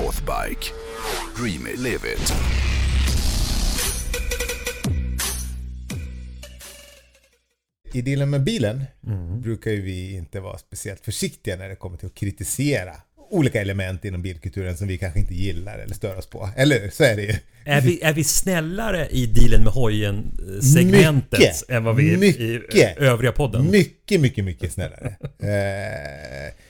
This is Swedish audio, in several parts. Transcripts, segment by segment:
Northbike. Dream it, live it. I dealen med bilen brukar ju vi inte vara speciellt försiktiga när det kommer till att kritisera olika element inom bilkulturen som vi kanske inte gillar eller stör oss på. Eller? Så är det ju. Är vi, är vi snällare i dealen med hojen-segmentet Mycket, än vad vi är i mycket. eh, övriga podden? Mycket, mycket, mycket snällare. eh,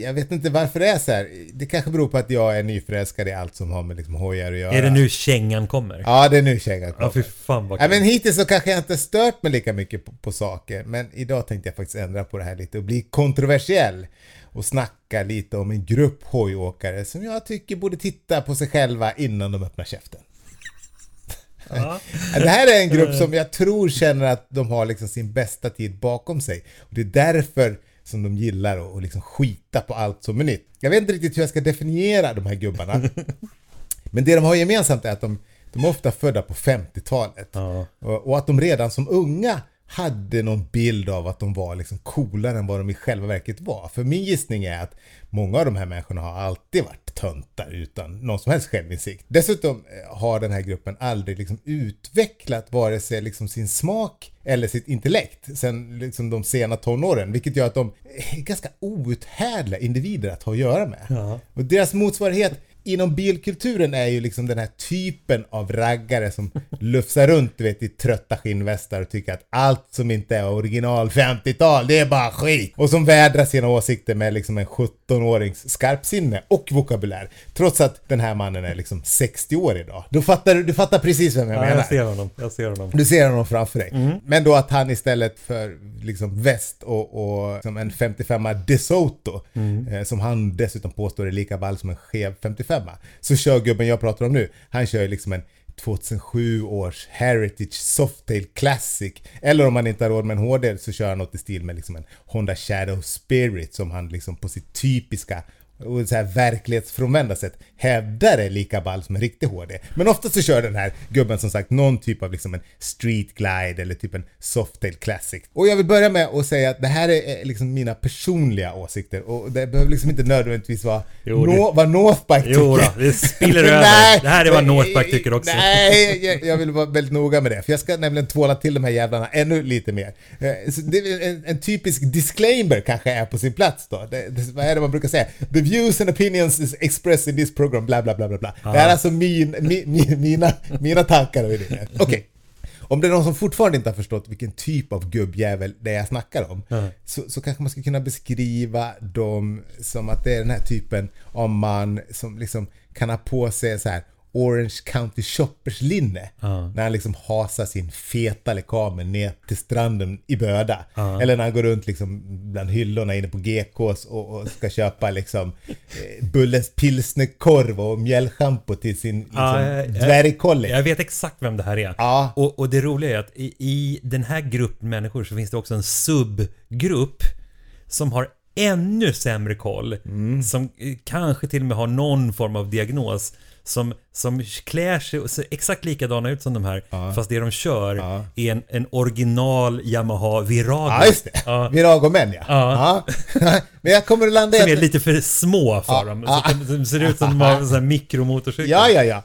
jag vet inte varför det är så här. Det kanske beror på att jag är nyförälskad i allt som har med liksom hojar att göra. Är det nu kängan kommer? Ja, det är nu kängan kommer. Ja, fy fan vad Ja, kul. men hittills så kanske jag inte stört mig lika mycket på, på saker. Men idag tänkte jag faktiskt ändra på det här lite och bli kontroversiell. Och snacka lite om en grupp hojåkare som jag tycker borde titta på sig själva innan de öppnar käften. Ja. Det här är en grupp som jag tror känner att de har liksom sin bästa tid bakom sig. Och det är därför som de gillar att att liksom skita på allt som är nytt. Jag vet inte riktigt hur jag ska definiera de här gubbarna. Men det de har gemensamt är att de, de är ofta födda på 50-talet. Ja. Och, och att de redan som unga hade någon bild av att de var liksom coolare än vad de i själva verket var. För min gissning är att många av de här människorna har alltid varit töntar utan någon som helst självinsikt. Dessutom eh, har den här gruppen aldrig liksom utvecklat vare sig liksom sin smak eller sitt intellekt sen liksom de sena tonåren, vilket gör att de är ganska outhärdliga individer att ha att göra med. Ja. Och deras motsvarighet inom bilkulturen är ju liksom den här typen av raggare som lufsar runt du vet i trötta skinnvästar och tycker att allt som inte är original 50-tal det är bara skit. Och som vädrar sina åsikter med liksom en 17-årings skarpsinne och vokabulär. Trots att den här mannen är liksom 60 år idag. Du fattar, du fattar precis vem jag Ja, menar. jag ser honom. Jag ser honom. Du ser honom framför dig. Men då att han istället för liksom väst och, och som en 55a DeSoto, eh, som han dessutom påstår är lika ball som en skev bestämma. så kör gubben jag pratar om nu, han kör ju liksom en 2007 års Heritage Softail Classic. Eller om man inte har råd med en HD så kör han något i stil med liksom en Honda Shadow Spirit som han liksom på sitt typiska och så här verklighetsfrånvända sätt hävdar är lika ball som en riktig HD. Men ofta så kör den här gubben som sagt någon typ av liksom en Street Glide eller typ en Softail Classic. Och jag vill börja med att säga att det här är liksom mina personliga åsikter och det behöver liksom inte nödvändigtvis vara Jo, nå- vad Northbike tycker. Jo då, det spiller över. Nej, det här är vad nej, Northback tycker också. Nej, jag, jag vill vara väldigt noga med det. För jag ska nämligen tvåla till de här jävlarna ännu lite mer. Eh, det en, en typisk disclaimer kanske är på sin plats då. Det, det, vad är det man brukar säga? The views and opinions is expressed in this program, bla bla bla bla bla. Det här är alltså min, mi, mi, mina, mina tankar och idéer. Okej. Om det är någon som fortfarande inte har förstått vilken typ av gubbjävel det är jag snackar om så, så kanske man ska kunna beskriva dem som att det är den här typen av man som liksom kan ha på sig så här Orange County Shoppers linne när han liksom hasar sin feta lekamen ner till stranden i Böda. Eller när han går runt liksom bland hyllorna inne på GKs och, och ska köpa liksom eh, Bulles pilsnerkorv och mjällschampo till sin liksom, Ja, jag- dvärgkollega. Jag vet exakt vem det här är. Ja. Och, och det roliga är att i, i den här gruppen människor så finns det också en subgrupp som har ännu sämre koll. Mm. Som eh, kanske till och med har någon form av diagnos. Som, som klär sig och ser exakt likadana ut som de här. Fast det de kör Ja. är en, en original Yamaha Virago. Ja, just det. Ja. Viragomän ja. Ja. ja. Men jag kommer att landa i Som är lite för små för Ja, dem. Så ja. de, ser ut som de har en sån här mikromotorcykel. Ja, ja, ja.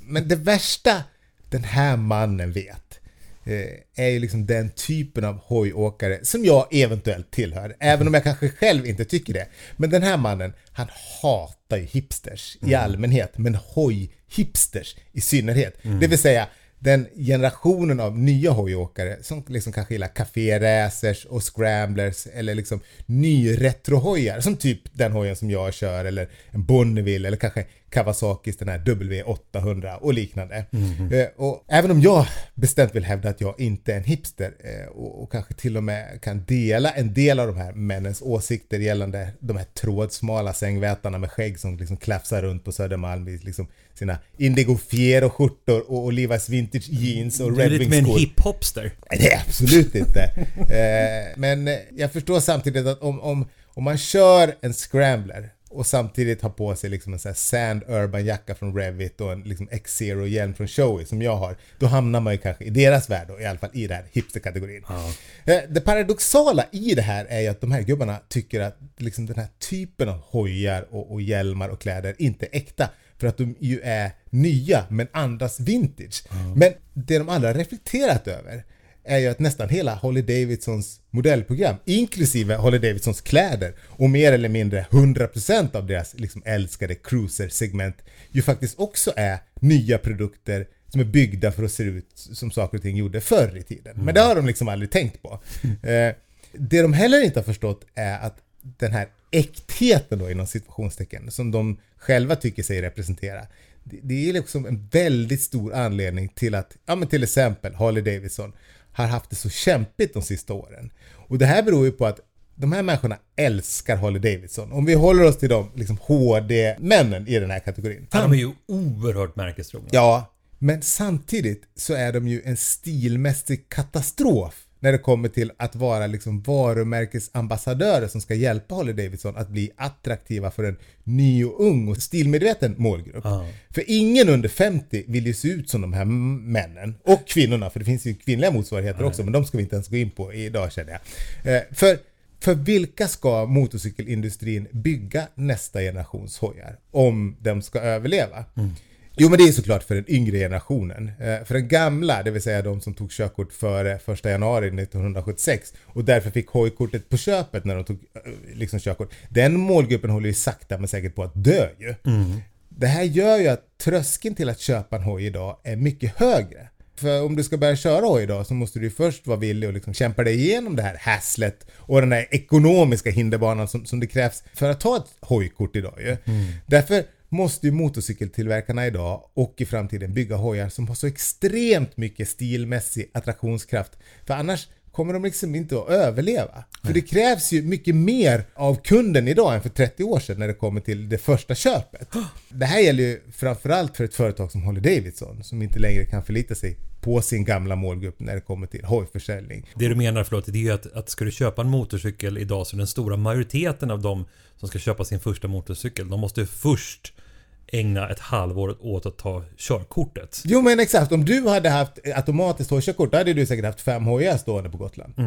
Men det värsta den här mannen vet eh, är ju liksom den typen av hojåkare som jag eventuellt tillhör. Även om jag kanske själv inte tycker det. Men den här mannen, han hatar ju hipsters i allmänhet, men hoj-hipsters i synnerhet. Det vill säga den generationen av nya hojåkare som liksom kanske gillar kaféracers och scramblers eller liksom nyretrohojar som typ den hojen som jag kör eller en Bonneville eller kanske Kawasakis den här W800 och liknande. Eh, och även om jag bestämt vill hävda att jag inte är en hipster eh, och, och kanske till och med kan dela en del av de här männens åsikter gällande de här trådsmala sängvätarna med skägg som liksom klafsar runt på Södermalm i liksom sina Indigo Fiero-skjortor och, och Levi's Vintage jeans och Du är Red lite mer en Wings-skor. hiphopster. Nej, det är absolut inte. Eh, men jag förstår samtidigt att om, om, om man kör en scrambler och samtidigt ha på sig liksom en sån Sand Urban jacka från Revit och en liksom X-Zero hjälm från Shoei som jag har. Då hamnar man ju kanske i deras värld och i alla fall i den här hipsterkategorin. Eh, Det paradoxala i det här är ju att de här gubbarna tycker att liksom den här typen av hojar och, och hjälmar och kläder inte är äkta. För att de ju är nya men andras vintage. Men det de aldrig har reflekterat över är ju att nästan hela Holly Davidsons modellprogram, inklusive Holly Davidsons kläder och mer eller mindre 100% av deras liksom älskade cruiser-segment ju faktiskt också är nya produkter som är byggda för att se ut som saker och ting gjorde förr i tiden. Men det har de liksom aldrig tänkt på. Eh, det de heller inte har förstått är att den här äktheten då inom situationstecken som de själva tycker sig representera. Det, det är liksom en väldigt stor anledning till att, ja men till exempel Harley Davidson har haft det så kämpigt de sista åren. Och det här beror ju på att de här människorna älskar Harley Davidson. Om vi håller oss till de liksom HD-männen i den här kategorin. De är ju oerhört märkestrogna. Ja, men samtidigt så är de ju en stilmässig katastrof när det kommer till att vara liksom varumärkesambassadörer som ska hjälpa Harley Davidson att bli attraktiva för en ny och ung och stilmedveten målgrupp. Ja. För ingen under 50 vill ju se ut som de här männen. Och kvinnorna, för det finns ju kvinnliga motsvarigheter också, men de ska vi inte ens gå in på idag känner jag. Eh, för, för vilka ska motorcykelindustrin bygga nästa generations hojar? Om de ska överleva? Jo men det är såklart för den yngre generationen. Eh, För den gamla, det vill säga de som tog körkort före 1 januari 1976 och därför fick hojkortet på köpet när de tog eh, liksom körkort. Den målgruppen håller ju sakta men säkert på att dö ju. Det här gör ju att tröskeln till att köpa en hoj idag är mycket högre. För om du ska börja köra hoj idag så måste du först vara villig att liksom kämpa dig igenom det här hasslet och den här ekonomiska hinderbanan som, som det krävs för att ta ett hojkort idag ju. Därför måste ju motorcykeltillverkarna idag och i framtiden bygga hojar som har så extremt mycket stilmässig attraktionskraft. För annars kommer de liksom inte att överleva. För det krävs ju mycket mer av kunden idag än för 30 år sedan när det kommer till det första köpet. Det här gäller ju framförallt för ett företag som Harley Davidson som inte längre kan förlita sig på sin gamla målgrupp när det kommer till hojförsäljning. Det du menar, förlåt, det är ju att, att ska du köpa en motorcykel idag så den stora majoriteten av de som ska köpa sin första motorcykel, de måste först ägna ett halvår åt att ta körkortet. Jo men exakt, om du hade haft automatiskt hojkörkort då hade du säkert haft fem hojar stående på Gotland. Eh,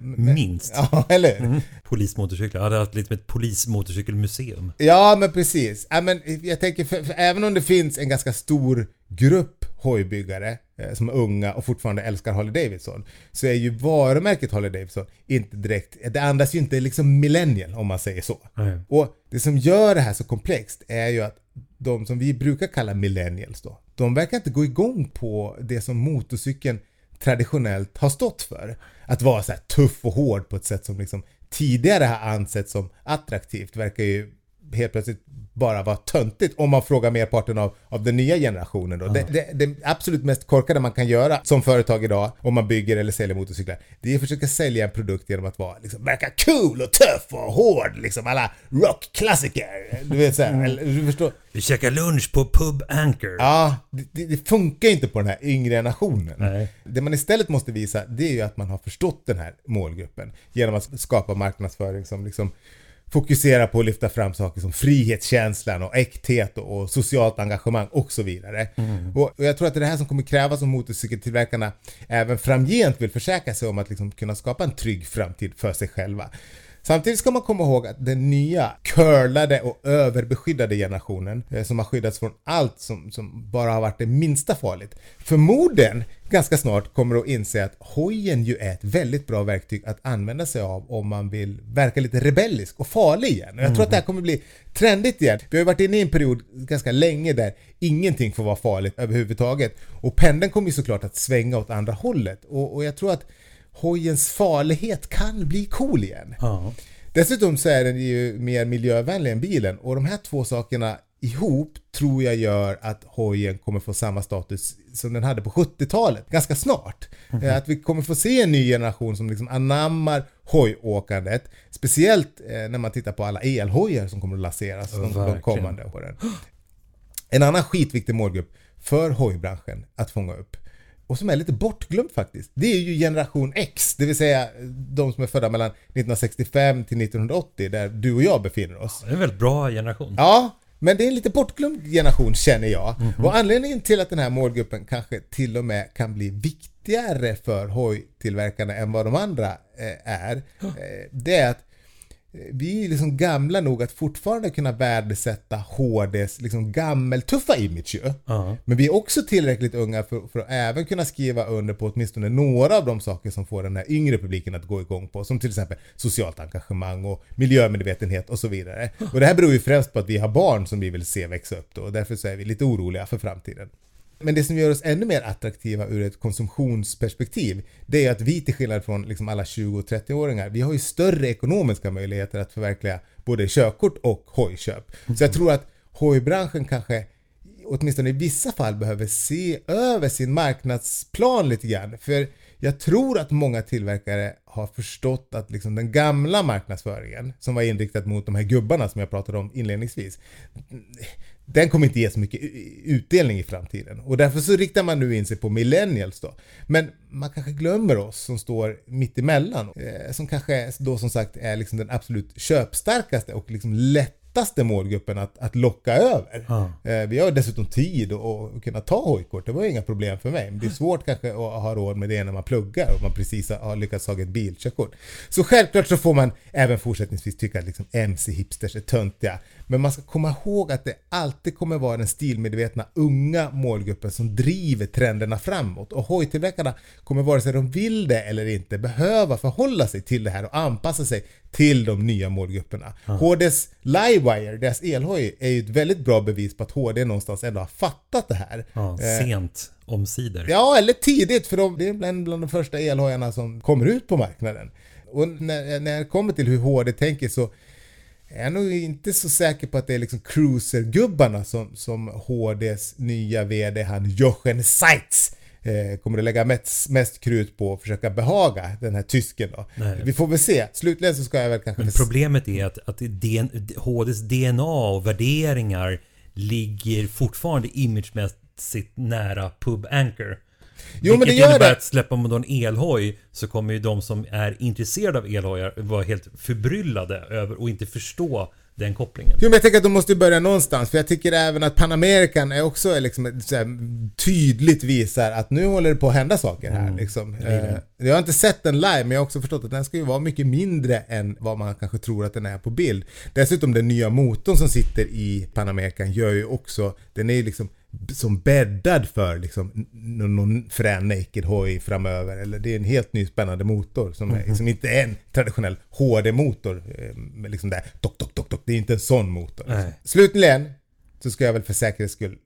men- Minst. Ja, eller hur? Polismotorcyklar. Jag hade haft lite som ett polismotorcykelmuseum. Ja, men precis. Ja, men jag tänker, för, för även om det finns en ganska stor grupp hojbyggare eh, som är unga och fortfarande älskar Harley Davidson så är ju varumärket Harley Davidson inte direkt, det andas ju inte liksom millennial om man säger så. Nej. Och det som gör det här så komplext är ju att de som vi brukar kalla millennials då, de verkar inte gå igång på det som motorcykeln traditionellt har stått för. Att vara så här tuff och hård på ett sätt som liksom tidigare har ansetts som attraktivt verkar ju helt plötsligt bara vara töntigt om man frågar merparten av, av den nya generationen. Då. Det, det, det absolut mest korkade man kan göra som företag idag om man bygger eller säljer motorcyklar det är att försöka sälja en produkt genom att vara, liksom, verka cool och tuff och hård liksom alla rockklassiker. Du vet såhär, eller, du förstår? Vi käkar lunch på Pub Anchor. Ja, det, det, det funkar inte på den här yngre generationen. Nej. Det man istället måste visa det är ju att man har förstått den här målgruppen genom att skapa marknadsföring som liksom fokuserar på att lyfta fram saker som frihetskänslan och äkthet och, och socialt engagemang och så vidare. Och, och jag tror att det är det här som kommer krävas om motorcykeltillverkarna även framgent vill försäkra sig om att liksom kunna skapa en trygg framtid för sig själva. Samtidigt ska man komma ihåg att den nya curlade och överbeskyddade generationen eh, som har skyddats från allt som, som bara har varit det minsta farligt förmodligen ganska snart kommer att inse att hojen ju är ett väldigt bra verktyg att använda sig av om man vill verka lite rebellisk och farlig igen. Och jag tror att det här kommer bli trendigt igen. Vi har ju varit inne i en period ganska länge där ingenting får vara farligt överhuvudtaget och pendeln kommer ju såklart att svänga åt andra hållet och, och jag tror att hojens farlighet kan bli cool igen. Ja. Dessutom så är den ju mer miljövänlig än bilen och de här två sakerna ihop tror jag gör att hojen kommer få samma status som den hade på 70-talet ganska snart. Eh, Att vi kommer få se en ny generation som liksom anammar hojåkandet. Speciellt eh, när man tittar på alla elhojar som kommer att lanseras de, de verkligen. kommande åren. En annan skitviktig målgrupp för hojbranschen att fånga upp och som är lite bortglömt faktiskt. Det är ju generation X, det vill säga de som är födda mellan 1965 till 1980 där du och jag befinner oss. Det är en väldigt bra generation. Ja, men det är en lite bortglömd generation känner jag. Och anledningen till att den här målgruppen kanske till och med kan bli viktigare för hojtillverkarna än vad de andra eh, är, eh, det är att vi är liksom gamla nog att fortfarande kunna värdesätta HDs liksom gammeltuffa image ju. Ja. Men vi är också tillräckligt unga för, för att även kunna skriva under på åtminstone några av de saker som får den här yngre publiken att gå igång på. Som till exempel socialt engagemang och miljömedvetenhet och så vidare. Och det här beror ju främst på att vi har barn som vi vill se växa upp då och därför så är vi lite oroliga för framtiden. Men det som gör oss ännu mer attraktiva ur ett konsumtionsperspektiv det är att vi till skillnad från liksom alla 20 och 30-åringar vi har ju större ekonomiska möjligheter att förverkliga både körkort och hojköp. Så jag tror att hojbranschen kanske åtminstone i vissa fall behöver se över sin marknadsplan lite grann. För jag tror att många tillverkare har förstått att liksom den gamla marknadsföringen som var inriktad mot de här gubbarna som jag pratade om inledningsvis den kommer inte ge så mycket utdelning i framtiden. Och därför så riktar man nu in sig på millennials då. Men man kanske glömmer oss som står mitt emellan. Eh, som kanske då som sagt är liksom den absolut köpstarkaste och liksom lätt lättaste målgruppen att, att locka över. Ja. Eh, vi har dessutom tid att kunna ta hojkort, det var inga problem för mig. Men det är svårt kanske att ha råd med det när man pluggar och man precis har lyckats ha ett bilkörkort. Så självklart så får man även fortsättningsvis tycka att liksom MC-hipsters är töntiga. Men man ska komma ihåg att det alltid kommer vara den stilmedvetna unga målgruppen som driver trenderna framåt. Och hojtillverkarna kommer vare sig de vill det eller inte behöva förhålla sig till det här och anpassa sig till de nya målgrupperna. HDs Livewire, deras elhoj, är ju ett väldigt bra bevis på att HD någonstans ändå har fattat det här. Ja, Eh, sent omsider. Ja, eller tidigt för de, det är bland, bland de första elhojarna som kommer ut på marknaden. Och när, när det kommer till hur HD tänker så är jag nog inte så säker på att det är liksom cruisergubbarna som, som HDs nya VD, han Jochen Seitz, eh, kommer att lägga mest, mest krut på att försöka behaga den här tysken då. Nej. Vi får väl se. Slutligen så ska jag väl kanske... Men problemet är att, att DN, HDs DNA och värderingar ligger fortfarande imagemässigt nära Pub Anchor. Jo, men det Vilket gör innebär det. att släpper man då en elhoj så kommer ju de som är intresserade av elhojar vara helt förbryllade över och inte förstå den kopplingen. Jo men jag tänker att de måste börja någonstans för jag tycker även att Pan American är också liksom så här tydligt visar att nu håller det på att hända saker här liksom. Eh, Jag har inte sett den live men jag har också förstått att den ska ju vara mycket mindre än vad man kanske tror att den är på bild. Dessutom den nya motorn som sitter i Pan American gör ju också, den är ju liksom som bäddad för liksom någon frän naked hoj framöver. Eller det är en helt ny spännande motor som, är, som inte är en traditionell HD-motor. eh, liksom där dock, dock, dock, dock. Det är inte en sån motor. Nej. Slutligen så ska jag väl för säkerhets skull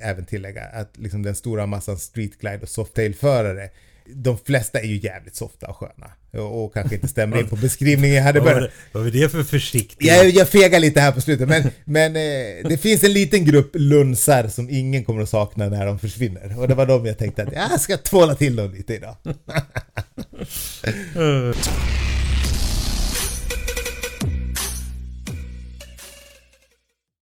även tillägga att liksom den stora massan streetglide och softail-förare de flesta är ju jävligt softa och sköna. Och, och kanske inte stämmer in på beskrivningen jag hade börjat. det, vad var det för försiktigt? Jag, jag fegar lite här på slutet men, men eh, det finns en liten grupp lunsar som ingen kommer att sakna när de försvinner. Och det var de jag tänkte att jag ska tvåla till dem lite idag. Eh,